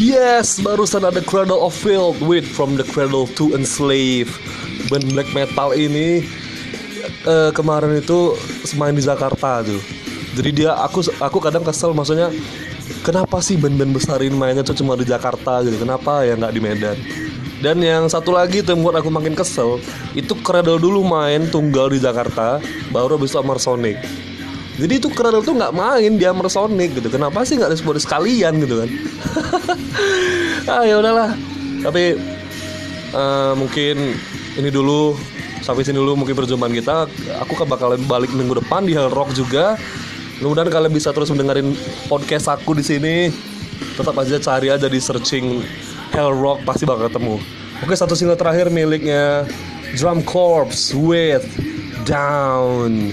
Yes, barusan ada Cradle of Filth with From the Cradle to Enslave. Band black metal ini eh, kemarin itu main di Jakarta tuh. Jadi dia aku aku kadang kesel maksudnya kenapa sih band-band besar ini mainnya tuh cuma di Jakarta gitu. Kenapa ya nggak di Medan? Dan yang satu lagi tuh yang buat aku makin kesel itu Cradle dulu main tunggal di Jakarta, baru habis itu Sonic. Jadi itu Cradle tuh nggak main di Amar Sonic gitu. Kenapa sih nggak disebut sekalian gitu kan? ah ya udahlah. Tapi eh, mungkin ini dulu sampai sini dulu mungkin perjumpaan kita. Aku bakalan balik minggu depan di Hell Rock juga. Mudah-mudahan kalian bisa terus mendengarin podcast aku di sini. Tetap aja cari aja di searching Hell Rock pasti bakal ketemu. Oke satu single terakhir miliknya Drum Corps with Down.